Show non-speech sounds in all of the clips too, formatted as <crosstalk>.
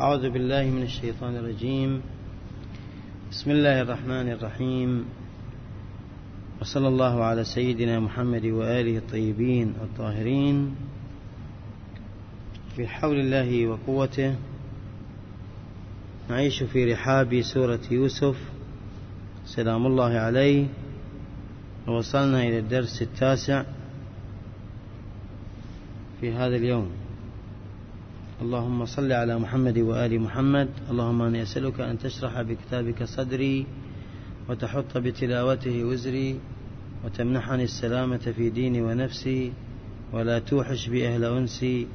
أعوذ بالله من الشيطان الرجيم. بسم الله الرحمن الرحيم. وصلى الله على سيدنا محمد وآله الطيبين الطاهرين. في حول الله وقوته نعيش في رحاب سورة يوسف. سلام الله عليه. ووصلنا إلى الدرس التاسع في هذا اليوم. اللهم صل على محمد وآل محمد. اللهم أني أسألك أن تشرح بكتابك صدري وتحط بتلاوته وزري وتمنحني السلامة في ديني ونفسي ولا توحش بأهل أنسي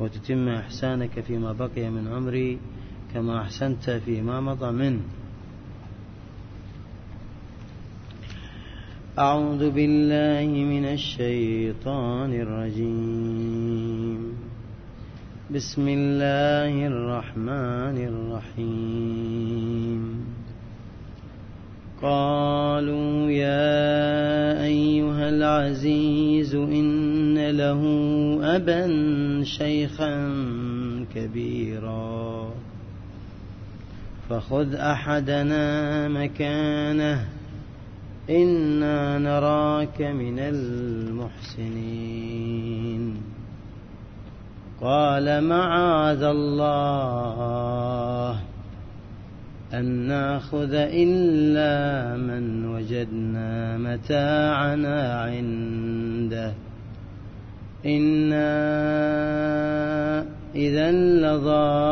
وتتم إحسانك فيما بقي من عمري كما أحسنت فيما مضى منه. أعوذ بالله من الشيطان الرجيم. بسم الله الرحمن الرحيم. قالوا يا أيها العزيز إن له أبا شيخا كبيرا. فخذ أحدنا مكانه. إنا نراك من المحسنين. قال معاذ الله أن نأخذ إلا من وجدنا متاعنا عنده. إنا إذا لظالمون.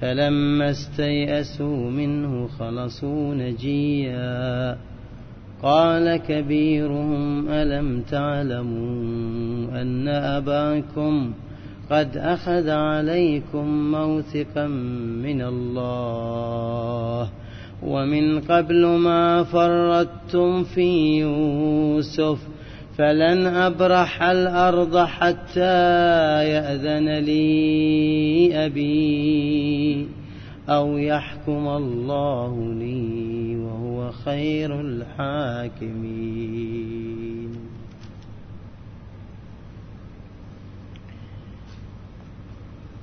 فلما استيئسوا منه خلصوا نجيا. قال كبيرهم ألم تعلموا أن أباكم قد أخذ عليكم موثقا من الله ومن قبل ما فرطتم في يوسف فلن أبرح الأرض حتى يأذن لي أبي أو يحكم الله لي وهو خير الحاكمين.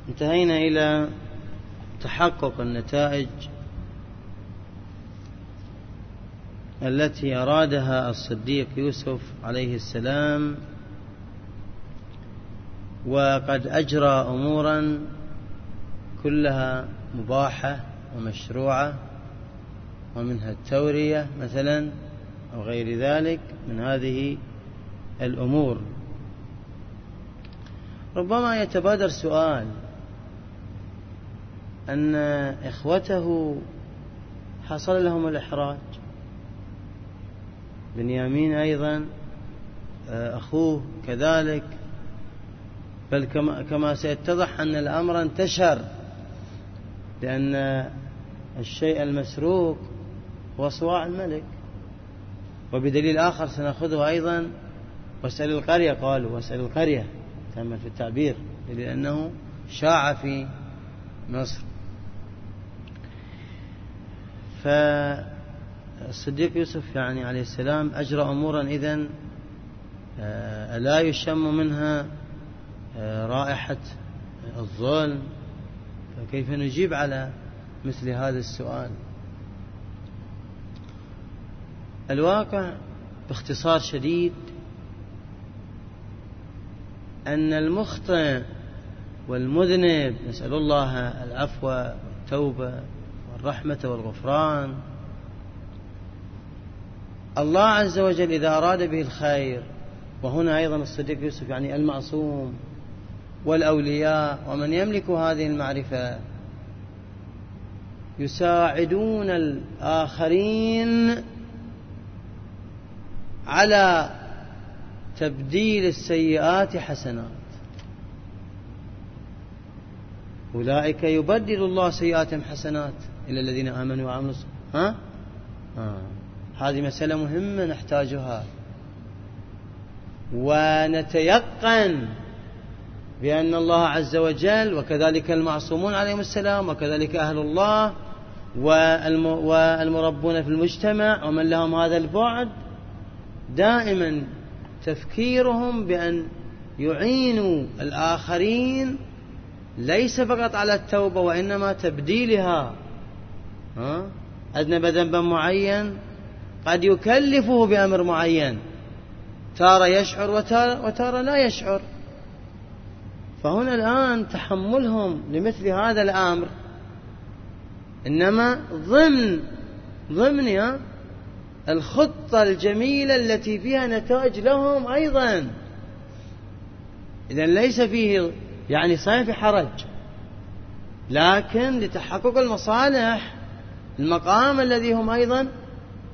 انتهينا إلى تحقق النتائج التي أرادها الصديق يوسف عليه السلام وقد أجرى أمورا كلها مباحة ومشروعة ومنها التورية مثلا أو غير ذلك من هذه الأمور. ربما يتبادر سؤال أن إخوته حصل لهم الإحراج. بنيامين أيضا أخوه كذلك. بل كما سيتضح أن الأمر انتشر. لأن الشيء المسروق هو صواع الملك. وبدليل آخر سنأخذه أيضا واسأل القرية قالوا واسأل القرية تم في التعبير لأنه شاع في مصر. فالصديق يوسف يعني عليه السلام أجرى أمورا إذن لا يشم منها رائحة الظلم. فكيف نجيب على مثل هذا السؤال؟ الواقع باختصار شديد أن المخطئ والمذنب نسأل الله العفو والتوبة والرحمة والغفران الله عز وجل إذا أراد به الخير وهنا أيضا الصديق يوسف يعني المعصوم والأولياء ومن يملك هذه المعرفة يساعدون الآخرين على تبديل السيئات حسنات أولئك يبدل الله سيئاتهم حسنات إلى الذين آمنوا وعملوا ها؟ آه. هذه مسألة مهمة نحتاجها ونتيقن بأن الله عز وجل وكذلك المعصومون عليهم السلام وكذلك أهل الله والمربون في المجتمع ومن لهم هذا البعد دائما تفكيرهم بأن يعين الآخرين ليس فقط على التوبة وإنما تبديلها. أذنب ذنبا معين؟ قد يكلفه بأمر معين. تارة يشعر وتارة, وتارة لا يشعر. فهنا الآن تحملهم لمثل هذا الأمر. إنما ضمن ضمن الخطة الجميلة التي فيها نتائج لهم أيضا. إذا ليس فيه يعني صحيح في حرج لكن لتحقق المصالح المقام الذي هم أيضا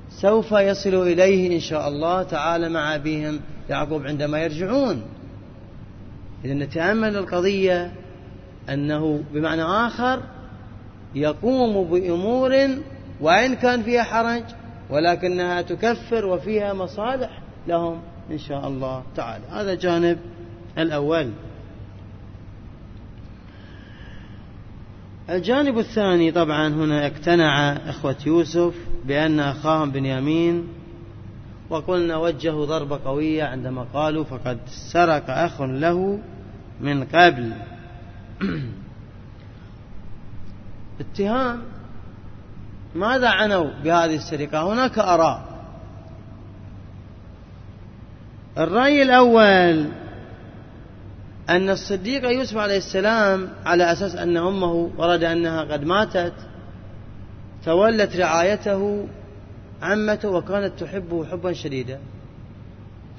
سوف يصلوا إليه إن شاء الله تعالى مع أبيهم يعقوب عندما يرجعون. إذا نتأمل القضية أنه بمعنى آخر يقوم بأمور وإن كان فيها حرج ولكنها تكفر وفيها مصالح لهم إن شاء الله تعالى. هذا جانب الأول. الجانب الثاني طبعا هنا اقتنع إخوة يوسف بأن أخاهم بنيامين وقلنا وجهوا ضربة قوية عندما قالوا فقد سرق أخ له من قبل. اتهام. ماذا عنوا بهذه السرقة؟ هناك أراء. الرأي الأول أن الصديق يوسف عليه السلام على أساس أن أمه ورد أنها قد ماتت تولت رعايته عمته وكانت تحبه حبا شديدا.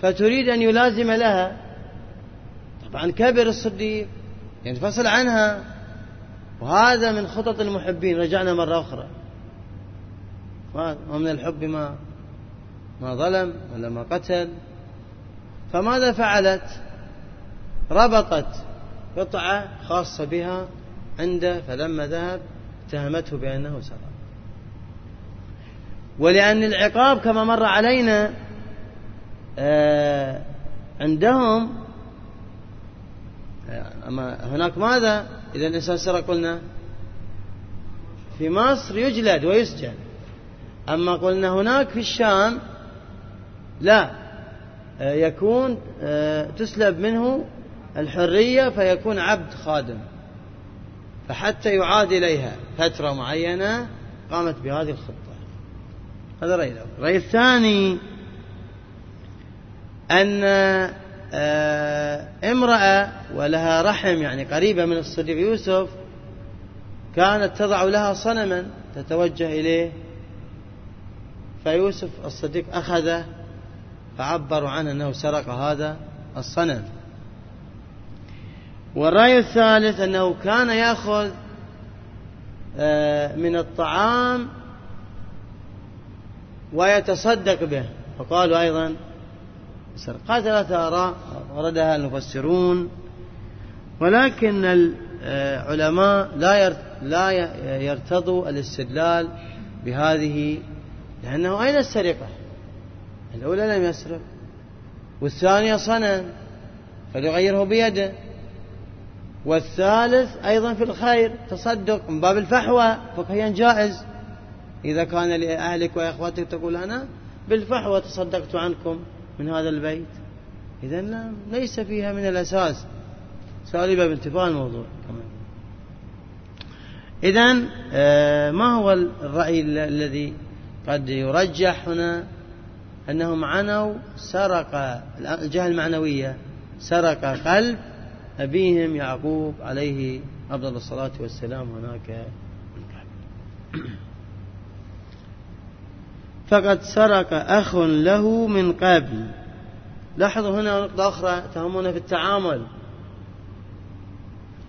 فتريد أن يلازم لها طبعا كبر الصديق ينفصل عنها. وهذا من خطط المحبين رجعنا مرة أخرى. ومن الحب ما ما ظلم ولا ما قتل. فماذا فعلت؟ ربطت قطعة خاصة بها عنده فلما ذهب اتهمته بأنه سرق. ولأن العقاب كما مر علينا آه، عندهم أما هناك ماذا؟ إذا الإنسان سرق قلنا في مصر يجلد ويسجن. أما قلنا هناك في الشام لا. آه، يكون تسلب منه الحرية فيكون عبد خادم. فحتى يعاد إليها فترة معينة قامت بهذه الخطة. هذا رأي الأول. الرأي الثاني أن آه، امرأة ولها رحم يعني قريبة من الصديق يوسف كانت تضع لها صنما تتوجه إليه. فيوسف الصديق أخذه فعبروا عنه أنه سرق هذا الصنم. والرأي الثالث أنه كان يأخذ آه، من الطعام ويتصدق به. فقالوا أيضا قال ثلاثة آراء وردها المفسرون ولكن العلماء لا لا يرتضوا الاستدلال بهذه لأنه أين السرقة؟ الأولى لم يسرق والثانية صنم فليغيره بيده. والثالث أيضا في الخير تصدق من باب الفحوى فقهيا جائز. إذا كان لأهلك وإخوتك تقول أنا بالفحوى تصدقت عنكم. من هذا البيت؟ إذا ليس فيها من الأساس. سالبة بانتفاء الموضوع. كمان إذا آه، ما هو الرأي الذي قد يرجح هنا؟ أنهم عنوا سرق الجهة المعنوية سرق قلب أبيهم يعقوب عليه أفضل الصلاة والسلام هناك. فقد سرق أخ له من قبل. لاحظوا هنا نقطة أخرى تهمنا في التعامل.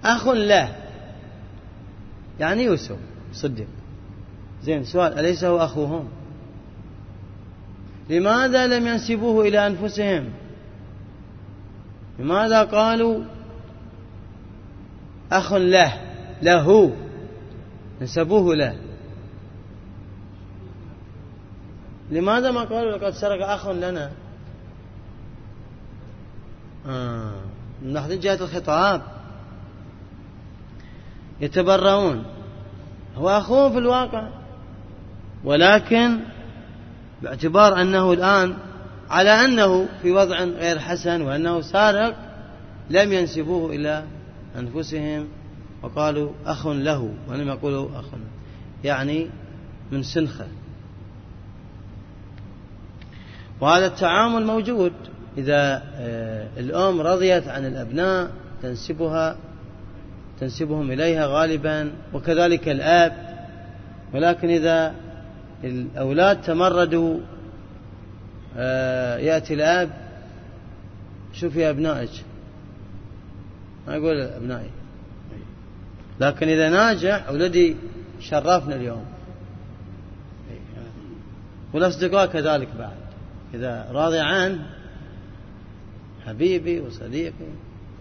أخ له. يعني يوسف صدق زين سؤال أليس هو أخوهم؟ لماذا لم ينسبوه إلى أنفسهم؟ لماذا قالوا أخ له له نسبوه له؟ لماذا ما قالوا لقد سرق أخ لنا؟ آه. من جهة الخطاب. يتبرؤون هو أخوه في الواقع. ولكن باعتبار أنه الآن على أنه في وضع غير حسن وأنه سارق لم ينسبوه إلى أنفسهم وقالوا أخ له ولم يقولوا أخ يعني من سنخة وهذا التعامل موجود. إذا آه، الأم رضيت عن الأبناء تنسبها تنسبهم إليها غالبا وكذلك الآب. ولكن إذا الأولاد تمردوا آه، يأتي الآب شوف يا أبنائك. ما يقول أبنائي. لكن إذا ناجح ولدي شرفنا اليوم. والأصدقاء كذلك بعد. إذا راضي عنه حبيبي وصديقي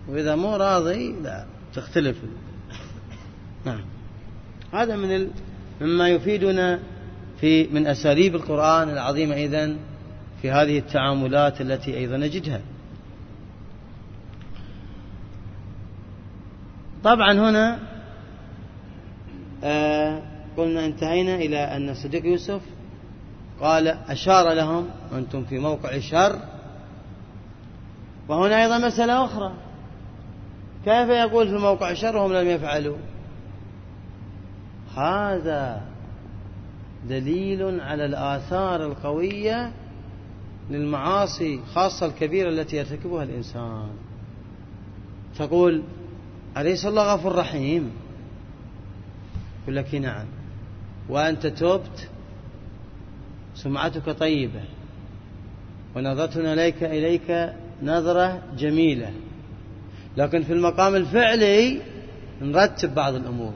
وإذا مو راضي لا تختلف. نعم. هذا من ال... مما يفيدنا في من أساليب القرآن العظيمة إذن في هذه التعاملات التي أيضا نجدها. طبعا هنا آه قلنا انتهينا إلى أن صديق يوسف قال أشار لهم أنتم في موقع شر وهنا أيضا مسألة أخرى. كيف يقول في موقع شر وهم لم يفعلوا؟ هذا دليل على الآثار القوية للمعاصي خاصة الكبيرة التي يرتكبها الإنسان. تقول أليس الله غفور رحيم؟ يقول لك نعم. وأنت تبت سمعتك طيبة ونظرتنا إليك إليك نظرة جميلة. لكن في المقام الفعلي نرتب بعض الأمور.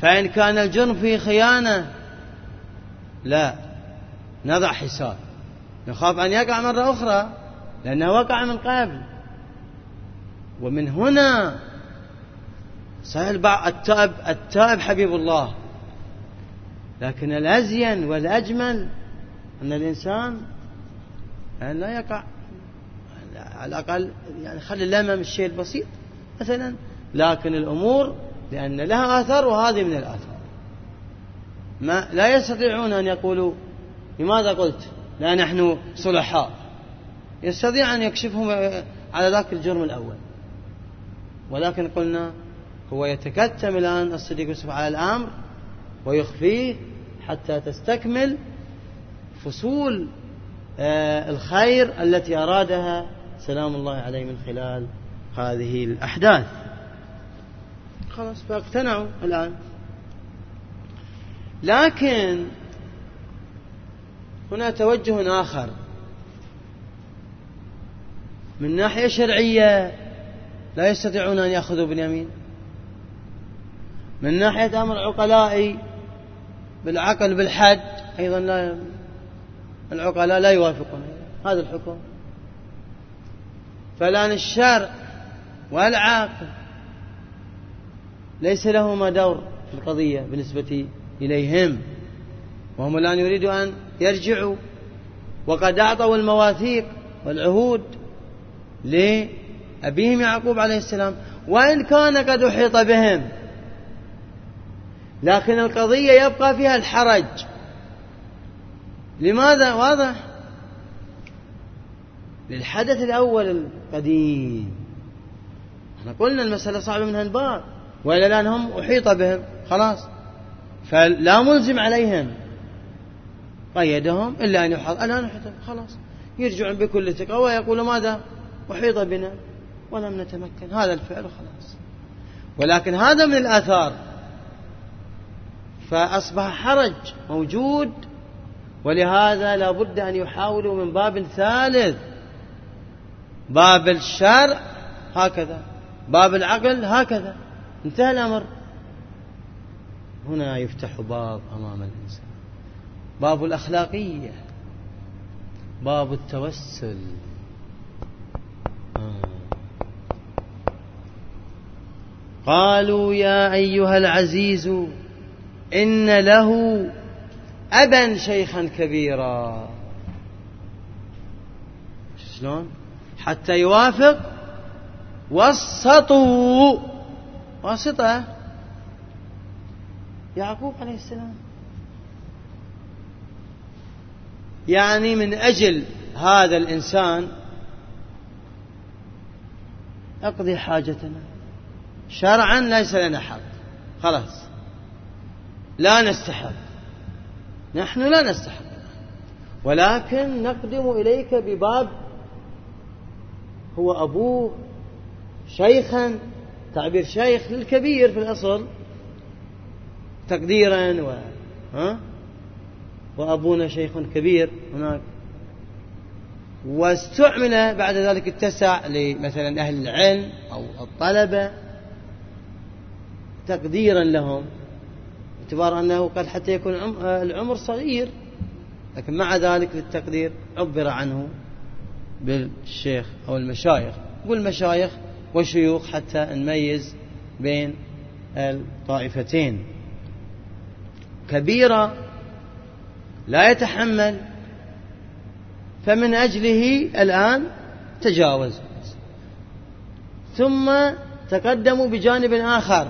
فإن كان الجرم فيه خيانة لا. نضع حساب. نخاف أن يقع مرة أخرى لأنه وقع من قبل. ومن هنا سهل التائب التائب حبيب الله. لكن الأزين والأجمل أن الإنسان يعني لا يقع. على الأقل يعني خلي اللمم الشيء البسيط مثلا لكن الأمور لأن لها آثار وهذه من الآثار. ما لا يستطيعون أن يقولوا لماذا قلت؟ لا نحن صلحاء. يستطيع أن يكشفهم على ذاك الجرم الأول. ولكن قلنا هو يتكتم الآن الصديق يوسف على الأمر ويخفيه حتى تستكمل فصول آه، الخير التي أرادها. سلام الله عليه من خلال هذه الأحداث. خلاص فاقتنعوا الآن. لكن هنا توجه آخر. من ناحية شرعية لا يستطيعون أن يأخذوا باليمين. من ناحية أمر عقلائي بالعقل بالحد أيضا لا العقلاء لا يوافقون. هذا الحكم. فلان الشرع والعاقل ليس لهما دور في القضية بالنسبة إليهم. وهم الآن يريدوا أن يرجعوا وقد أعطوا المواثيق والعهود لأبيهم يعقوب عليه السلام. وإن كان قد أحيط بهم لكن القضية يبقى فيها الحرج. لماذا؟ واضح؟ للحدث الأول القديم. إحنا قلنا المسألة صعبة من هالباب. وإلى الآن هم أحيط بهم. خلاص. فلا ملزم عليهم. قيدهم إلا أن يحط الآن خلاص. يرجعون بكل ثقة ويقولوا ماذا؟ أحيط بنا ولم نتمكن. هذا الفعل خلاص. ولكن هذا من الآثار. فأصبح حرج موجود ولهذا لا بد أن يحاولوا من باب ثالث. باب الشرع هكذا باب العقل هكذا. انتهى الأمر. هنا يفتح باب أمام الإنسان. باب الأخلاقية. باب التوسل. آه. قالوا يا أيها العزيز إن له أبا شيخا كبيرا. شلون؟ حتى يوافق وسطوا واسطة. يعقوب عليه السلام. يعني من أجل هذا الإنسان اقضي حاجتنا. شرعا ليس لنا حق. خلاص. لا نستحق نحن لا نستحق ولكن نقدم إليك بباب هو أبوه شيخا تعبير شيخ للكبير في الأصل تقديرا و ها؟ وأبونا شيخ كبير هناك. واستعمل بعد ذلك اتسع لمثلا أهل العلم أو الطلبة تقديرا لهم. باعتبار أنه قد حتى يكون العمر صغير. لكن مع ذلك للتقدير عبر عنه بالشيخ أو المشايخ. قل مشايخ وشيوخ حتى نميز بين الطائفتين. كبيرة لا يتحمل فمن أجله الآن تجاوز ثم تقدموا بجانب آخر.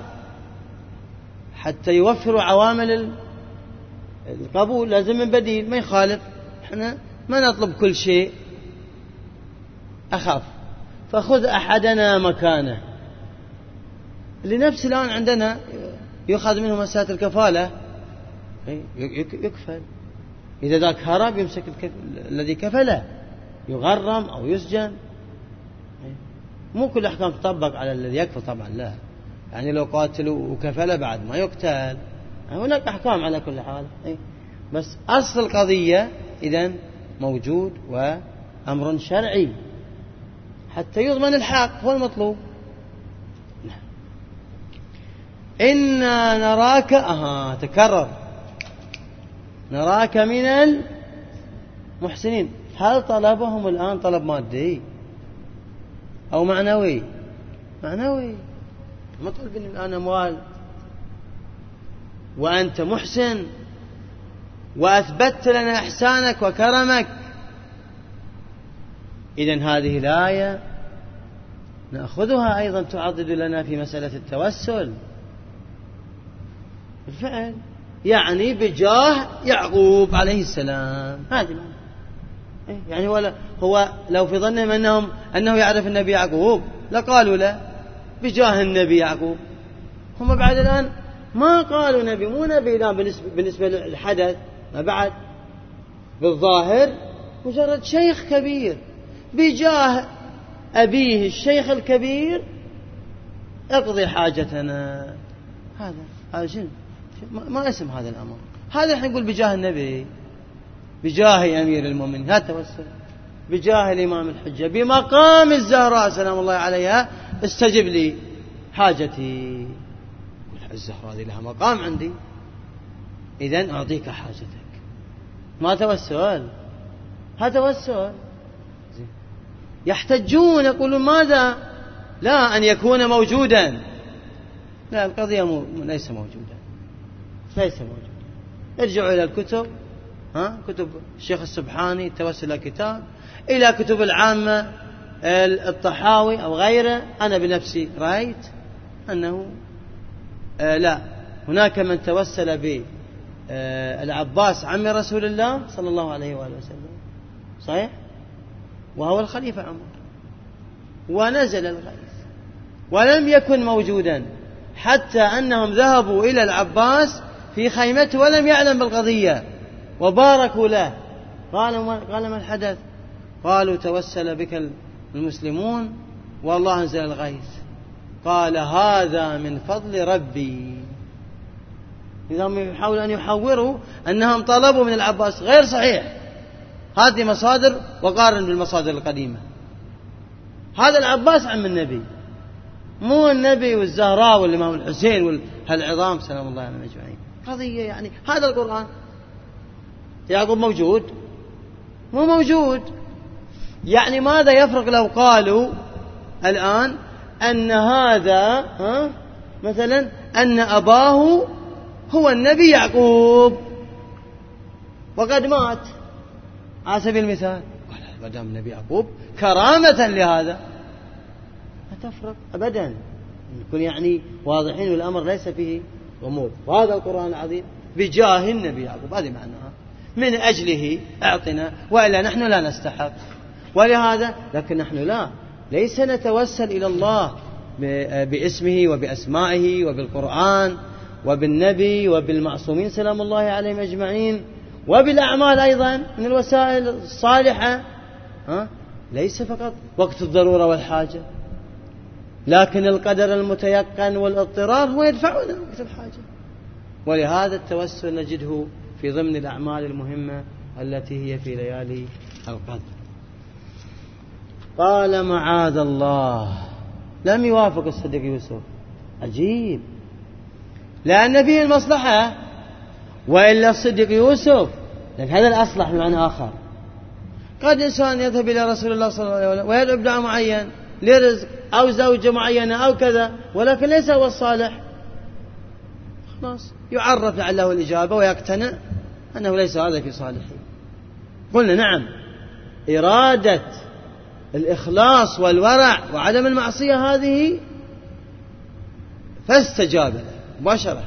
حتى يوفروا عوامل القبول لازم من بديل ما يخالف إحنا ما نطلب كل شيء. أخاف. فخذ أحدنا مكانه. لنفس الآن عندنا يؤخذ منه مسألة الكفالة. يكفل. إذا ذاك هرب يمسك الذي كفله. يغرم أو يسجن. مو كل الأحكام تطبق على الذي يكفل طبعا لا. يعني لو قاتل وكفل بعد ما يقتل. هناك أحكام على كل حال. بس أصل القضية إذا موجود وأمر شرعي. حتى يضمن الحق هو المطلوب. إنا نراك أها تكرر. نراك من المحسنين. هل طلبهم الآن طلب مادي أو معنوي؟ معنوي. ما طلبني الآن أموال وأنت محسن. وأثبتت لنا إحسانك وكرمك. إذا هذه الآية نأخذها أيضا تعضد لنا في مسألة التوسل. بالفعل. يعني بجاه يعقوب عليه السلام. هذه إيه، يعني هو هو لو في ظنهم انهم أنه يعرف النبي يعقوب لقالوا له بجاه النبي يعقوب. هم بعد الآن ما قالوا نبي مو نبي الآن بالنسبة بالنسبة للحدث ما بعد. بالظاهر مجرد شيخ كبير. بجاه أبيه الشيخ الكبير اقضي حاجتنا. هذا هذا شنو؟ ما اسم هذا الأمر. هذا الحين نقول بجاه النبي. بجاه أمير المؤمنين. هذا توسل. بجاه الإمام الحجة. بمقام الزهراء سلام الله عليها استجب لي حاجتي. الزهراء هذه لها مقام عندي. إذا أعطيك حاجتك. ما توسل؟ هذا توسل. يحتجون يقولون ماذا؟ لا أن يكون موجودا. لا القضية مو ليس موجودا. ليس موجودا. ارجعوا إلى الكتب. ها؟ كتب الشيخ السبحاني التوسل كتاب. إلى كتب العامة. الطحاوي أو غيره أنا بنفسي رأيت أنه آه لا. هناك من توسل ب آه العباس عم رسول الله صلى الله عليه وآله وسلم. صحيح؟ وهو الخليفة عمر. ونزل الغيث. ولم يكن موجودا. حتى أنهم ذهبوا إلى العباس في خيمته ولم يعلم بالقضية. وباركوا له. قالوا قال ما الحدث؟ قالوا توسل بك المسلمون والله أنزل الغيث قال هذا من فضل ربي. إذا يحاولوا أن يحوروا أنهم طلبوا من العباس غير صحيح. هذه مصادر وقارن بالمصادر القديمة. هذا العباس عم النبي. مو النبي والزهراء والإمام الحسين والعظام سلام الله عليهم أجمعين. قضية يعني. هذا القرآن. يعقوب موجود. مو موجود. يعني ماذا يفرق لو قالوا الآن أن هذا ها مثلا أن أباه هو النبي يعقوب. وقد مات. على سبيل المثال. قال ما دام النبي يعقوب كرامة لهذا. ما تفرق أبدا. نكون يعني واضحين والأمر ليس فيه غموض. وهذا القرآن العظيم بجاه النبي يعقوب. هذه معناها. من أجله أعطنا وإلا نحن لا نستحق. ولهذا لكن نحن لا. ليس نتوسل إلى الله باسمه وبأسمائه وبالقرآن وبالنبي وبالمعصومين سلام الله عليهم أجمعين. وبالأعمال أيضا من الوسائل الصالحة. ها؟ ليس فقط وقت الضرورة والحاجة لكن القدر المتيقن والاضطرار هو يدفعنا وقت الحاجة. ولهذا التوسل نجده في ضمن الأعمال المهمة التي هي في ليالي القدر. قال معاذ الله. لم يوافق الصديق يوسف. عجيب. لأن فيه المصلحة وإلا الصديق يوسف. لأن هذا الأصلح بمعنى آخر. قد إنسان يذهب إلى رسول الله صلى الله عليه وسلم ويدعو بدعاء معين لرزق أو زوجة معينة أو كذا ولكن ليس هو الصالح. خلاص. يعرف لعله الإجابة ويقتنع أنه ليس هذا في صالحه. قلنا نعم. إرادة الإخلاص والورع وعدم المعصية هذه فاستجاب له مباشرة.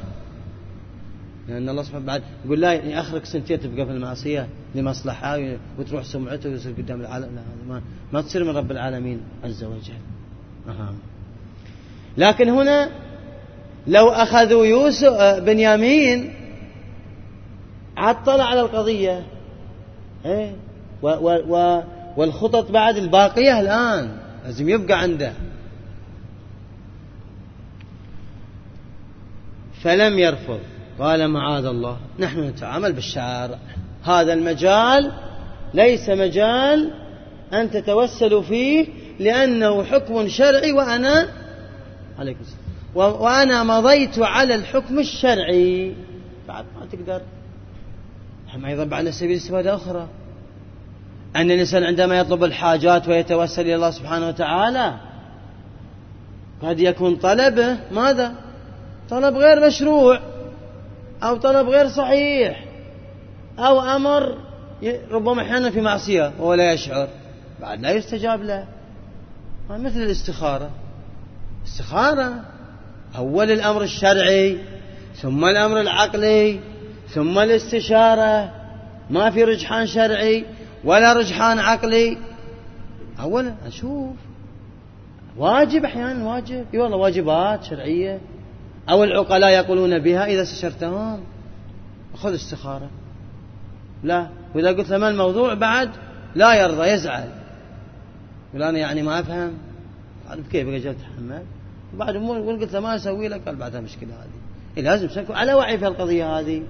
لأن الله سبحانه بعد يقول لا يعني آخرك سنتين تبقى في المعصية لمصلحة وتروح سمعته ويصير قدام العالم. لا ما, ما تصير من رب العالمين عز وجل. أها. لكن هنا لو أخذوا يوسف آه، بنيامين عطل على القضية. إيه؟ و و و والخطط بعد الباقية الآن. لازم يبقى عنده. فلم يرفض. قال معاذ الله. نحن نتعامل بالشارع هذا المجال ليس مجال أن تتوسلوا فيه لأنه حكم شرعي وأنا عليكم السلام. وأنا مضيت على الحكم الشرعي. بعد ما تقدر. هم أيضا بعد سبيل استفادة أخرى أن الإنسان عندما يطلب الحاجات ويتوسل إلى الله سبحانه وتعالى قد يكون طلبه ماذا؟ طلب غير مشروع أو طلب غير صحيح أو أمر ربما أحيانا في معصية وهو لا يشعر بعد لا يستجاب له. مثل الاستخارة. استخارة أول الأمر الشرعي ثم الأمر العقلي ثم الاستشارة. ما في رجحان شرعي. ولا رجحان عقلي. أولا أشوف. واجب أحيانا واجب. إي والله واجبات شرعية. أو العقلاء يقولون بها إذا استشرتهم. خذ استخارة. لا. وإذا قلت له ما الموضوع بعد لا يرضى يزعل. يقول أنا يعني ما أفهم. قال كيف أجي أتحمل وبعد قلت له ما أسوي لك؟ قال بعدها مشكلة هذه. إيه لازم تكون على وعي في القضية هذه.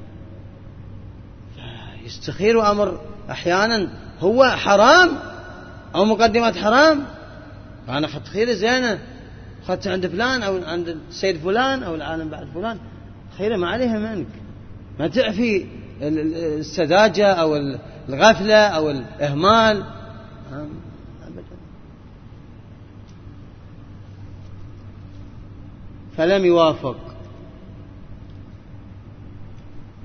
يستخير أمر أحيانا هو حرام أو مقدمات حرام؟ فأنا أخذت خير زينة أخذت عند فلان أو عند السيد فلان أو العالم بعد فلان. خيره ما عليها منك. ما تعفي السذاجة أو الغفلة أو الإهمال. فلم يوافق.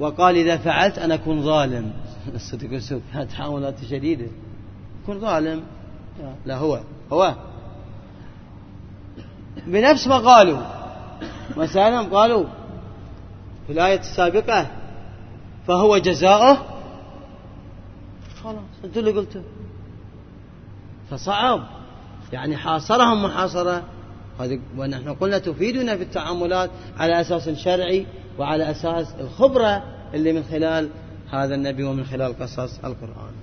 وقال إذا فعلت أنا أكون ظالم. الصدق يوسف تحاولات شديدة كن ظالم. لا هو. هو. بنفس ما قالوا. مثلا قالوا في الآية السابقة فهو جزاؤه؟ خلاص. انت اللي قلته. فصعب. يعني حاصرهم محاصرة. ونحن قلنا تفيدنا في التعاملات على أساس شرعي وعلى أساس الخبرة اللي من خلال هذا النبي ومن خلال قصص القرآن.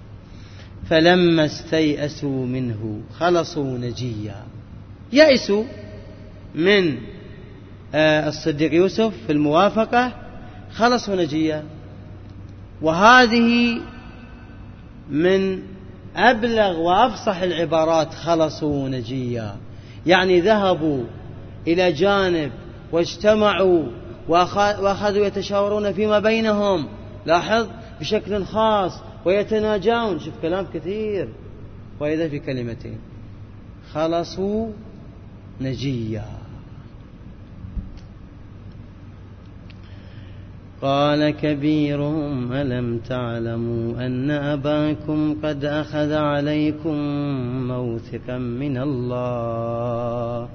فلما استيأسوا منه خلصوا نجيا. يأسوا من آه، الصديق يوسف في الموافقة خلصوا نجيا. وهذه من أبلغ وأفصح العبارات خلصوا نجيا. يعني ذهبوا إلى جانب واجتمعوا وأخذوا يتشاورون فيما بينهم. لاحظ؟ بشكل خاص ويتناجون. شوف كلام كثير. وإذا في كلمتين. خلصوا نجيا قال كبيرهم ألم تعلموا أن أباكم قد أخذ عليكم موثقا من الله.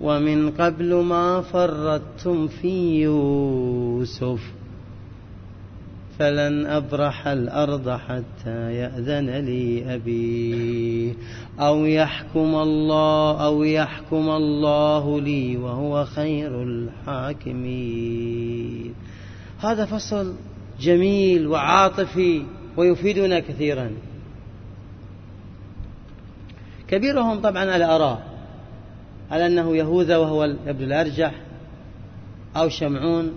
ومن قبل ما فرطتم في يوسف. فلن أبرح الأرض حتى يأذن لي أبي. أو يحكم الله أو يحكم الله لي وهو خير الحاكمين. هذا فصل جميل وعاطفي ويفيدنا كثيرا. كبيرهم طبعا على أراء على أنه يهوذا وهو ابن الأرجح أو شمعون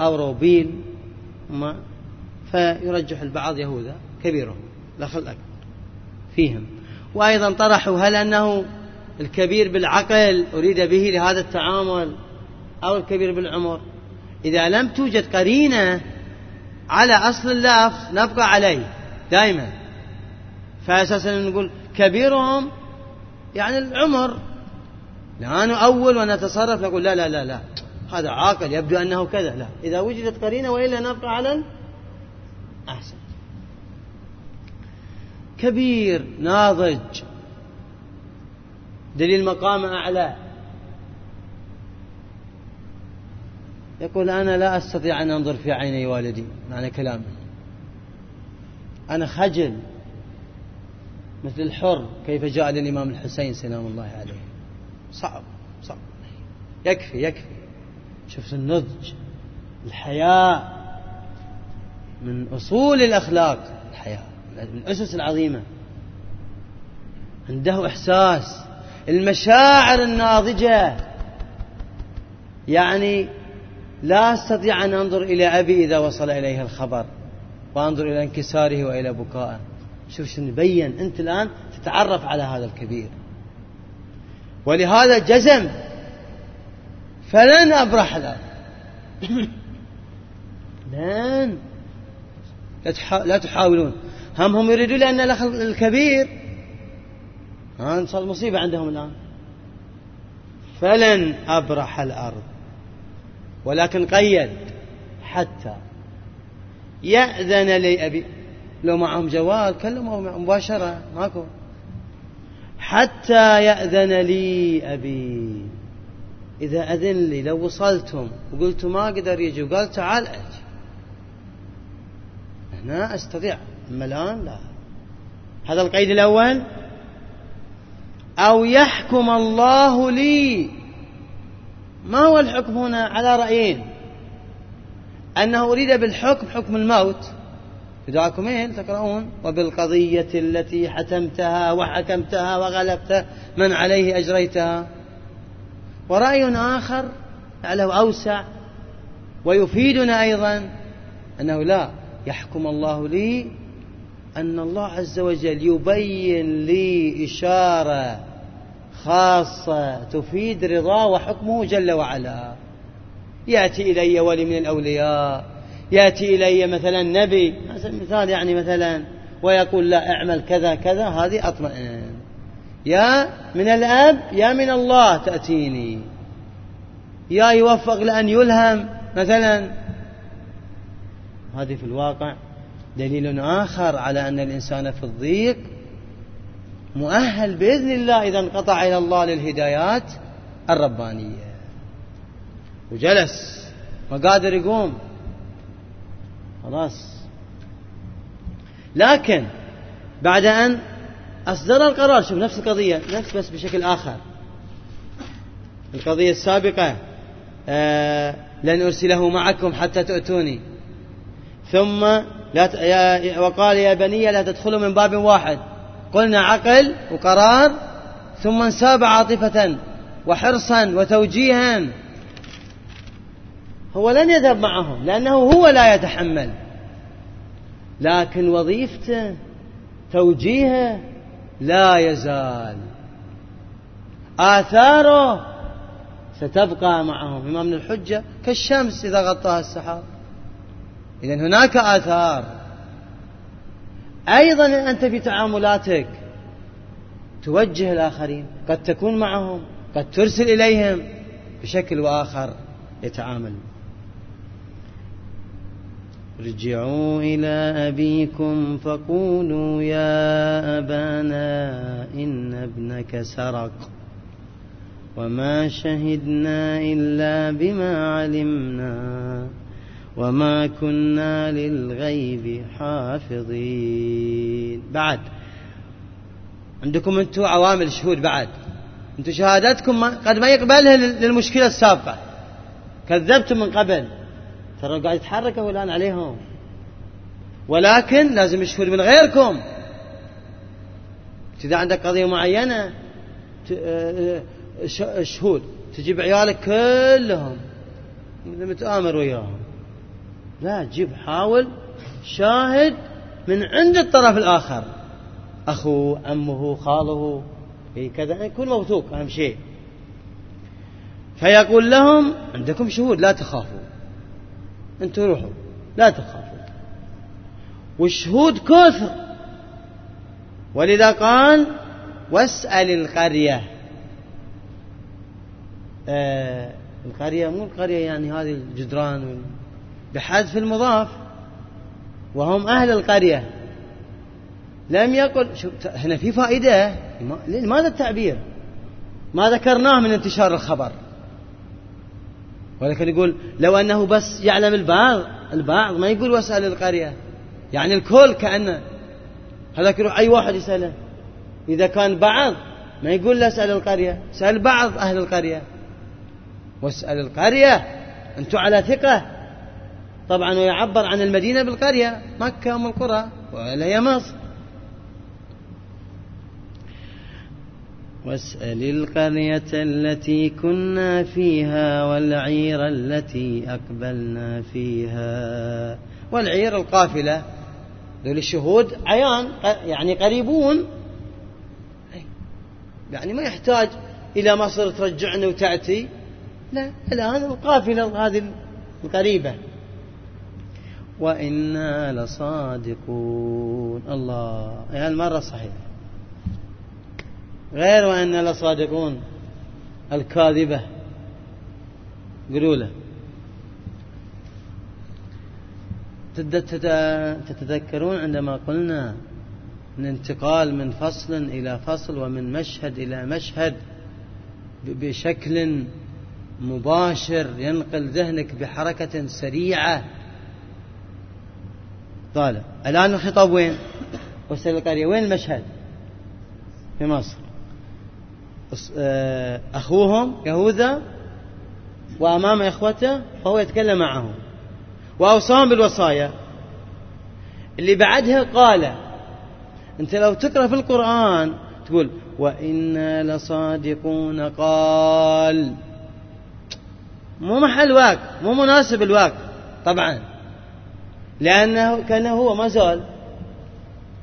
أو روبيل فيرجح البعض يهوذا كبيرهم الأخ الأكبر فيهم. وأيضا طرحوا هل أنه الكبير بالعقل أريد به لهذا التعامل أو الكبير بالعمر؟ إذا لم توجد قرينة على أصل اللفظ نبقى عليه دائما. فأساسا نقول كبيرهم يعني العمر. لا نؤول ونتصرف نقول لا لا لا لا. هذا عاقل يبدو أنه كذا. لا. إذا وجدت قرينة وإلا نبقى على أحسن. كبير ناضج. دليل مقام أعلى. يقول أنا لا أستطيع أن أنظر في عيني والدي معنى كلامه. أنا خجل. مثل الحر كيف جاء للإمام الحسين سلام الله عليه. صعب صعب. يكفي يكفي. شفت النضج الحياء. من أصول الأخلاق الحياء من الأسس العظيمة. عنده إحساس. المشاعر الناضجة. يعني لا أستطيع أن أنظر إلى أبي إذا وصل إليه الخبر وأنظر إلى انكساره وإلى بكائه. شوف شو نبين أنت الآن تتعرف على هذا الكبير. ولهذا جزم. فلن أبرح الأرض. <coughs> لن. لا تحاولون. هم هم يريدون لأن الأخ الكبير ها صار مصيبة عندهم الآن. فلن أبرح الأرض ولكن قيد حتى يأذن لي أبي. لو معهم جوال كلموا مباشرة ماكو. حتى يأذن لي أبي. إذا أذن لي لو وصلتم وقلت ما أقدر يجي وقال تعال أجي. هنا أستطيع. أما الآن لا. هذا القيد الأول. أو يحكم الله لي. ما هو الحكم هنا على رأيين؟ أنه أريد بالحكم حكم الموت. في دعاكم تقرؤون. وبالقضية التي حتمتها وحكمتها وغلبت من عليه أجريتها. ورأي آخر لعله أوسع. ويفيدنا أيضا. أنه لا. يحكم الله لي أن الله عز وجل يبين لي إشارة خاصة تفيد رضاه وحكمه جل وعلا. يأتي إلي ولي من الأولياء يأتي إلي مثلا نبي مثال يعني مثلا ويقول لا أعمل كذا كذا هذه أطمئن. يا من الأب يا من الله تأتيني. يا يوفق لأن يلهم مثلا هذه في الواقع دليل آخر على أن الإنسان في الضيق مؤهل بإذن الله إذا انقطع إلى الله للهدايات الربانية. وجلس ما قادر يقوم. خلاص. لكن بعد أن أصدر القرار شوف نفس القضية نفس بس بشكل آخر. القضية السابقة آه لن أرسله معكم حتى تؤتوني. ثم لا يا وقال يا بني لا تدخلوا من باب واحد. قلنا عقل وقرار ثم انساب عاطفة وحرصا وتوجيها. هو لن يذهب معهم لأنه هو لا يتحمل. لكن وظيفته توجيهه لا يزال. آثاره ستبقى معهم. إمام الحجة كالشمس إذا غطاها السحاب. إذا هناك آثار. أيضا أنت في تعاملاتك توجه الآخرين قد تكون معهم قد ترسل إليهم بشكل وآخر يتعامل ارجعوا إلى أبيكم فقولوا يا أبانا إن ابنك سرق. وما شهدنا إلا بما علمنا. وما كنا للغيب حافظين. بعد. عندكم أنتم عوامل شهود بعد. أنتم شهادتكم قد ما يقبلها للمشكلة السابقة. كذبتم من قبل. ترى قاعد يتحركوا الآن عليهم. ولكن لازم يشهد من غيركم. إذا عندك قضية معينة آه، آه، شهود تجيب عيالك كلهم. متآمر وياهم. لا جيب حاول شاهد من عند الطرف الآخر. أخوه عمه خاله كذا يكون موثوق أهم شيء. فيقول لهم عندكم شهود لا تخافوا. أنتم روحوا لا تخافوا. والشهود كثر. ولذا قال واسأل القرية. آه القرية مو القرية يعني هذه الجدران بحذف المضاف وهم أهل القرية. لم يقل هنا في فائدة. لماذا التعبير؟ ما ذكرناه من انتشار الخبر. ولكن يقول لو أنه بس يعلم البعض البعض ما يقول واسأل القرية. يعني الكل كأنه هذاك يروح أي واحد يسأله. إذا كان بعض ما يقول له اسأل القرية سأل بعض أهل القرية. واسأل القرية أنتم على ثقة. طبعا ويعبر عن المدينة بالقرية مكة أم القرى ولا مصر واسأل القرية التي كنا فيها والعير التي أقبلنا فيها. والعير القافلة ذول الشهود عيان يعني قريبون. يعني ما يحتاج إلى مصر ترجعنا وتأتي. لا الآن القافلة هذه القريبة. وإنا لصادقون. الله. يعني المرة صحيحة. غير وإنا لصادقون. الكاذبة. قولوا له. تتذكرون عندما قلنا من انتقال من فصل إلى فصل ومن مشهد إلى مشهد بشكل مباشر ينقل ذهنك بحركة سريعة طالع الآن الخطاب وين؟ وسائل القرية. وين المشهد؟ في مصر. آه، أخوهم يهوذا وأمام إخوته فهو يتكلم معهم. وأوصاهم بالوصايا. اللي بعدها قال أنت لو تقرأ في القرآن تقول وإنا لصادقون قال. مو محل واقع مو مناسب الواقع طبعا. لأنه كان هو ما زال.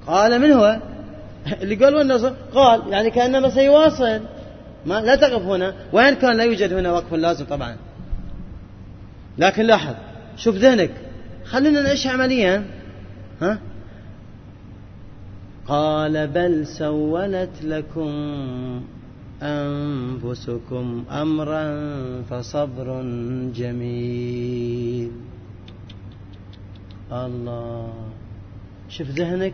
قال من هو؟ <laughs> اللي قال والنصر. قال يعني كأنما سيواصل ما لا تقف هنا. وين كان لا يوجد هنا وقف لازم طبعا. لكن لاحظ شوف ذهنك. خلينا نعيش عمليا. ها؟ قال بل سولت لكم أنفسكم أمرا فصبر جميل. الله. شوف ذهنك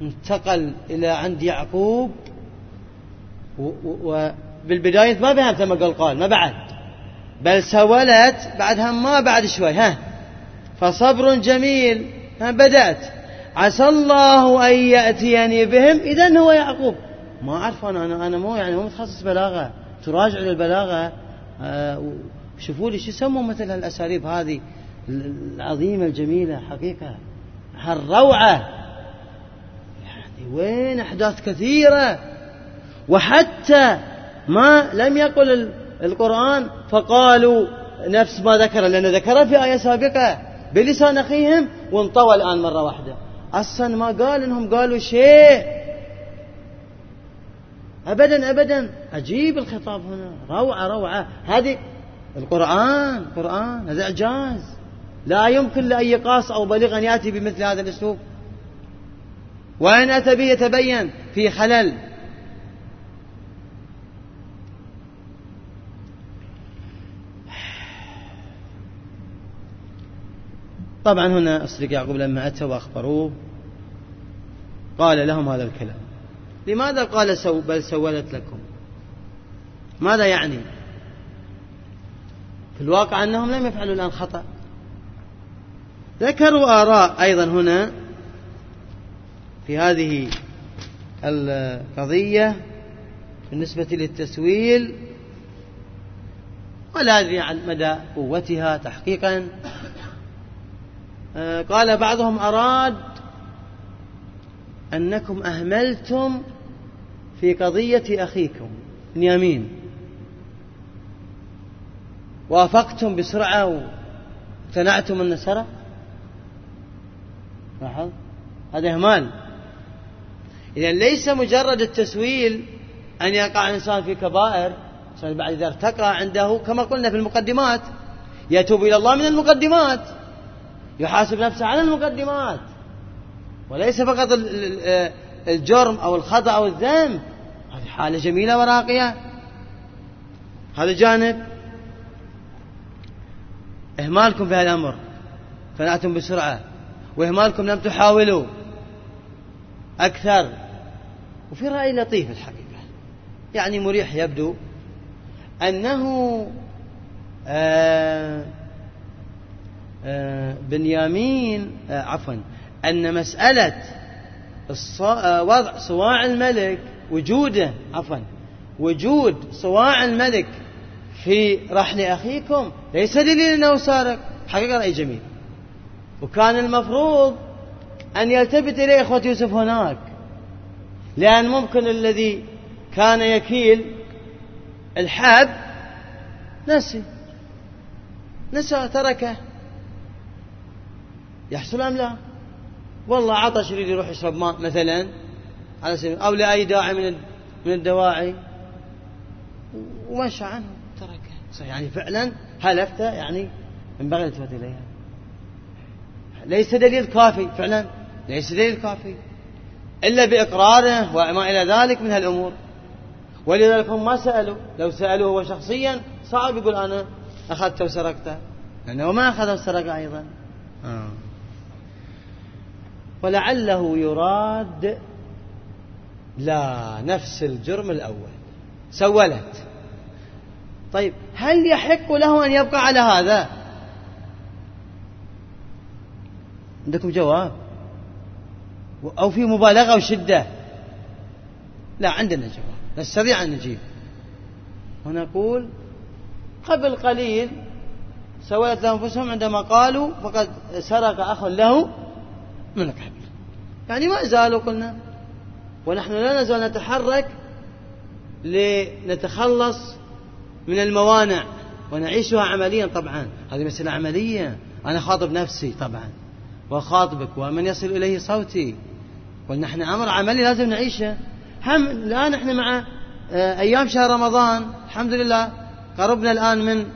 انتقل إلى عند يعقوب وبالبداية ما فهمت لما قال قال ما بعد. بل سولت بعدها ما بعد شوي ها. فصبر جميل ها بدأت. عسى الله أن يأتيني بهم. إذا هو يعقوب. ما أعرف أنا أنا, أنا مو يعني مو متخصص بلاغة. تراجع للبلاغة. آه شوفوا لي شو يسموا مثل هالأساليب هذه. العظيمة الجميلة حقيقة. هالروعة. يعني وين أحداث كثيرة. وحتى ما لم يقل القرآن فقالوا نفس ما ذكر لأن ذكر في آية سابقة بلسان أخيهم وانطوى الآن مرة واحدة. أصلا ما قال إنهم قالوا شيء. أبدا أبدا. عجيب الخطاب هنا. روعة روعة. هذه القرآن القرآن هذا إعجاز. لا يمكن لأي قاص أو بليغ أن يأتي بمثل هذا الأسلوب. وإن أتى به يتبين في خلل طبعا هنا الصديق يعقوب لما أتى وأخبروه. قال لهم هذا الكلام. لماذا قال سو بل سولت لكم؟ ماذا يعني؟ في الواقع أنهم لم يفعلوا الآن خطأ. ذكروا آراء أيضا هنا في هذه القضية بالنسبة للتسويل ولا أدري عن مدى قوتها تحقيقا. آه، قال بعضهم أراد أنكم أهملتم في قضية أخيكم بنيامين. وافقتم بسرعة واقتنعتم أن سرق لاحظ؟ هذا إهمال. إذا ليس مجرد التسويل أن يقع الإنسان في كبائر بعد إذا ارتقى عنده كما قلنا في المقدمات. يتوب إلى الله من المقدمات. يحاسب نفسه على المقدمات. وليس فقط الجرم أو الخطأ أو الذنب. هذه حالة جميلة وراقية. هذا جانب. إهمالكم في هذا الأمر. فنأتم بسرعة. وإهمالكم لم تحاولوا أكثر. وفي رأي لطيف الحقيقة. يعني مريح يبدو أنه آه آه بنيامين آه عفوا أن مسألة وضع صواع الملك وجوده عفوا وجود صواع الملك في رحل أخيكم ليس دليل أنه سارق حقيقة رأي جميل. وكان المفروض أن يلتفت إليه إخوة يوسف هناك لأن ممكن الذي كان يكيل الحب نسي نسى تركه. يحصل أم لا؟ والله عطش يريد يروح يشرب ماء مثلا على سبيل أو لأي داعي من من الدواعي. ومشى عنه تركه. يعني فعلا هلفت يعني ينبغي التفت إليها. ليس دليل كافي فعلا ليس دليل كافي. إلا بإقراره وما إلى ذلك من هالأمور. ولذلك هم ما سألوا. لو سألوه هو شخصيا صعب يقول أنا أخذته وسرقته لأنه ما أخذه وسرق أيضا. آه. ولعله يراد لا نفس الجرم الأول. سولت. طيب هل يحق له أن يبقى على هذا؟ عندكم جواب؟ أو في مبالغة وشدة لا عندنا جواب. نستطيع أن نجيب. ونقول قبل قليل سويت لأنفسهم عندما قالوا فقد سرق أخ له من قبل يعني ما زالوا قلنا ونحن لا نزال نتحرك لنتخلص من الموانع ونعيشها عمليا. طبعا هذه مسألة عملية. أنا خاطب نفسي طبعا. وخاطبك ومن يصل إليه صوتي. قلنا إحنا أمر عملي لازم نعيشه. هم الآن إحنا مع آه، أيام شهر رمضان. الحمد لله. قربنا الآن من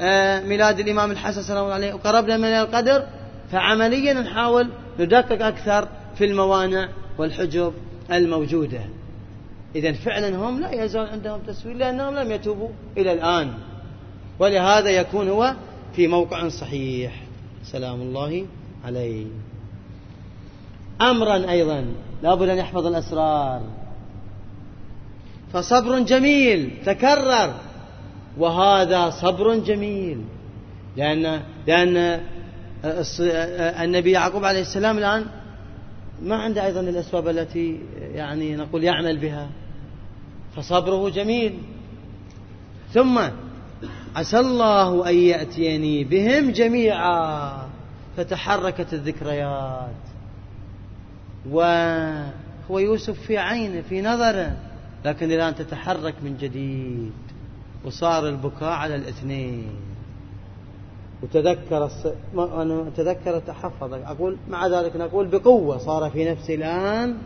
آه، ميلاد الإمام الحسن صلى الله عليه وقربنا من القدر. فعمليا نحاول ندقق أكثر في الموانع والحجب الموجودة. إذا فعلا هم لا يزال عندهم تسويل لأنهم لم يتوبوا إلى الآن. ولهذا يكون هو في موقع صحيح. سلام الله عليه. أمرا أيضا لابد أن يحفظ الأسرار. فصبر جميل تكرر. وهذا صبر جميل. لأن لأن النبي يعقوب عليه السلام الآن ما عنده أيضا الأسباب التي يعني نقول يعمل بها. فصبره جميل. ثم عسى الله أن يأتيني بهم جميعا. فتحركت الذكريات. وهو يوسف في عينه في نظره لكن الآن تتحرك من جديد وصار البكاء على الاثنين. وتذكر الص... ما أنا تذكر تحفظ أقول مع ذلك نقول بقوة صار في نفسي الآن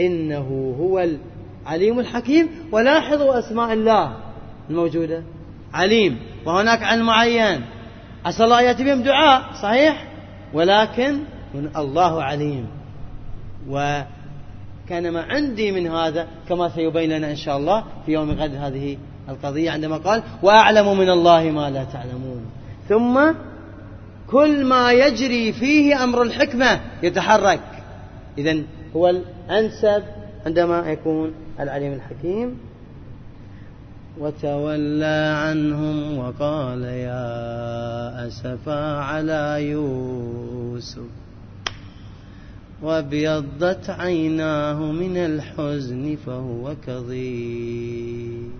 إنه هو العليم الحكيم. ولاحظوا أسماء الله الموجودة. عليم وهناك علم معين. عسى الله يأتي بهم دعاء صحيح؟ ولكن الله عليم. وكان ما عندي من هذا كما سيبين لنا إن شاء الله في يوم غد هذه القضية عندما قال وأعلم من الله ما لا تعلمون. ثم كل ما يجري فيه أمر الحكمة يتحرك. إذا هو الأنسب عندما يكون العليم الحكيم. وتولى عنهم وقال يا أسفا على يوسف وابيضت عيناه من الحزن فهو كظيم.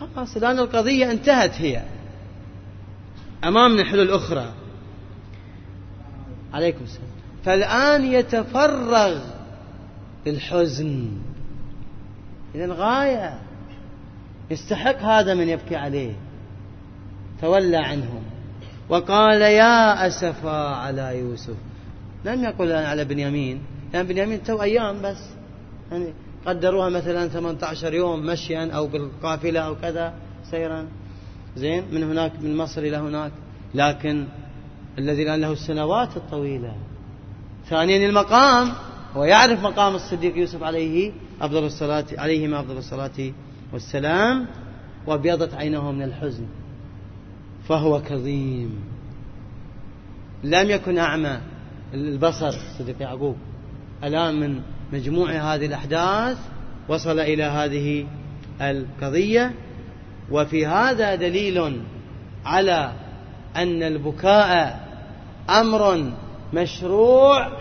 خلاص الآن القضية انتهت هي. أمامنا حلول أخرى. عليكم السلام. فالآن يتفرغ للحزن إذا غاية يستحق هذا من يبكي عليه. تولى عنهم وقال يا أسفا على يوسف. لم يقل على بنيامين. لأن بنيامين تو أيام بس. يعني قدروها مثلا 18 يوم مشيا أو بالقافلة أو كذا سيرا. زين من هناك من مصر إلى هناك. لكن الذي الآن له السنوات الطويلة. ثانيا المقام. ويعرف مقام الصديق يوسف عليه أفضل الصلاة عليهما أفضل الصلاة والسلام وابيضت عينه من الحزن. فهو كظيم. لم يكن أعمى البصر صديق يعقوب. الآن من مجموع هذه الأحداث وصل إلى هذه القضية. وفي هذا دليل على أن البكاء أمر مشروع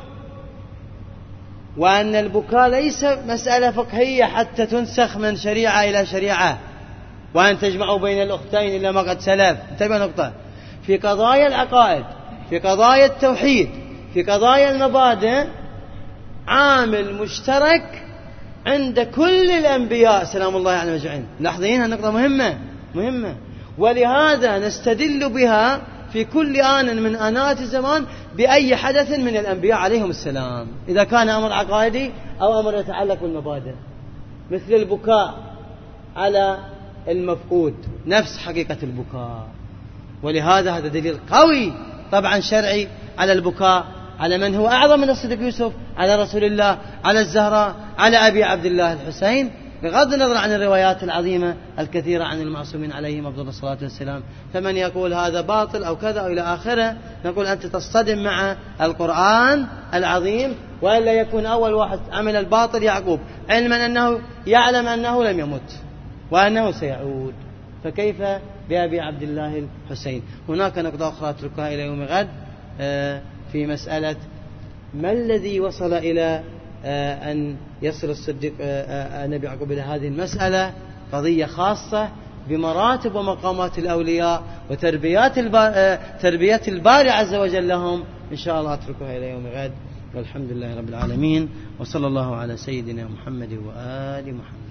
وأن البكاء ليس مسألة فقهية حتى تنسخ من شريعة إلى شريعة وأن تجمعوا بين الأختين إلا ما قد سلف. انتبه نقطة. في قضايا العقائد في قضايا التوحيد في قضايا المبادئ عامل مشترك عند كل الأنبياء. سلام الله عليهم أجمعين لاحظين نقطة مهمة مهمة. ولهذا نستدل بها في كل آن من آنات الزمان بأي حدث من الأنبياء عليهم السلام. إذا كان أمر عقائدي أو أمر يتعلق بالمبادئ. مثل البكاء على المفقود. نفس حقيقة البكاء. ولهذا هذا دليل قوي طبعا شرعي على البكاء. على من هو أعظم من الصديق يوسف؟ على رسول الله على الزهراء على أبي عبد الله الحسين. بغض النظر عن الروايات العظيمة الكثيرة عن المعصومين عليهم أفضل الصلاة والسلام. فمن يقول هذا باطل أو كذا أو إلى آخره نقول أنت تصطدم مع القرآن العظيم وإلا يكون أول واحد عمل الباطل يعقوب. علما أنه يعلم أنه لم يمت وأنه سيعود. فكيف بأبي عبد الله الحسين؟ هناك نقطة أخرى أتركها إلى يوم غد آه، في مسألة ما الذي وصل إلى أن يصل الصديق آه، النبي يعقوب إلى هذه المسألة قضية خاصة بمراتب ومقامات الأولياء وتربيات تربية الباري عز وجل لهم. إن شاء الله أتركها إلى يوم غد والحمد لله رب العالمين. وصلى الله على سيدنا محمد وآل محمد.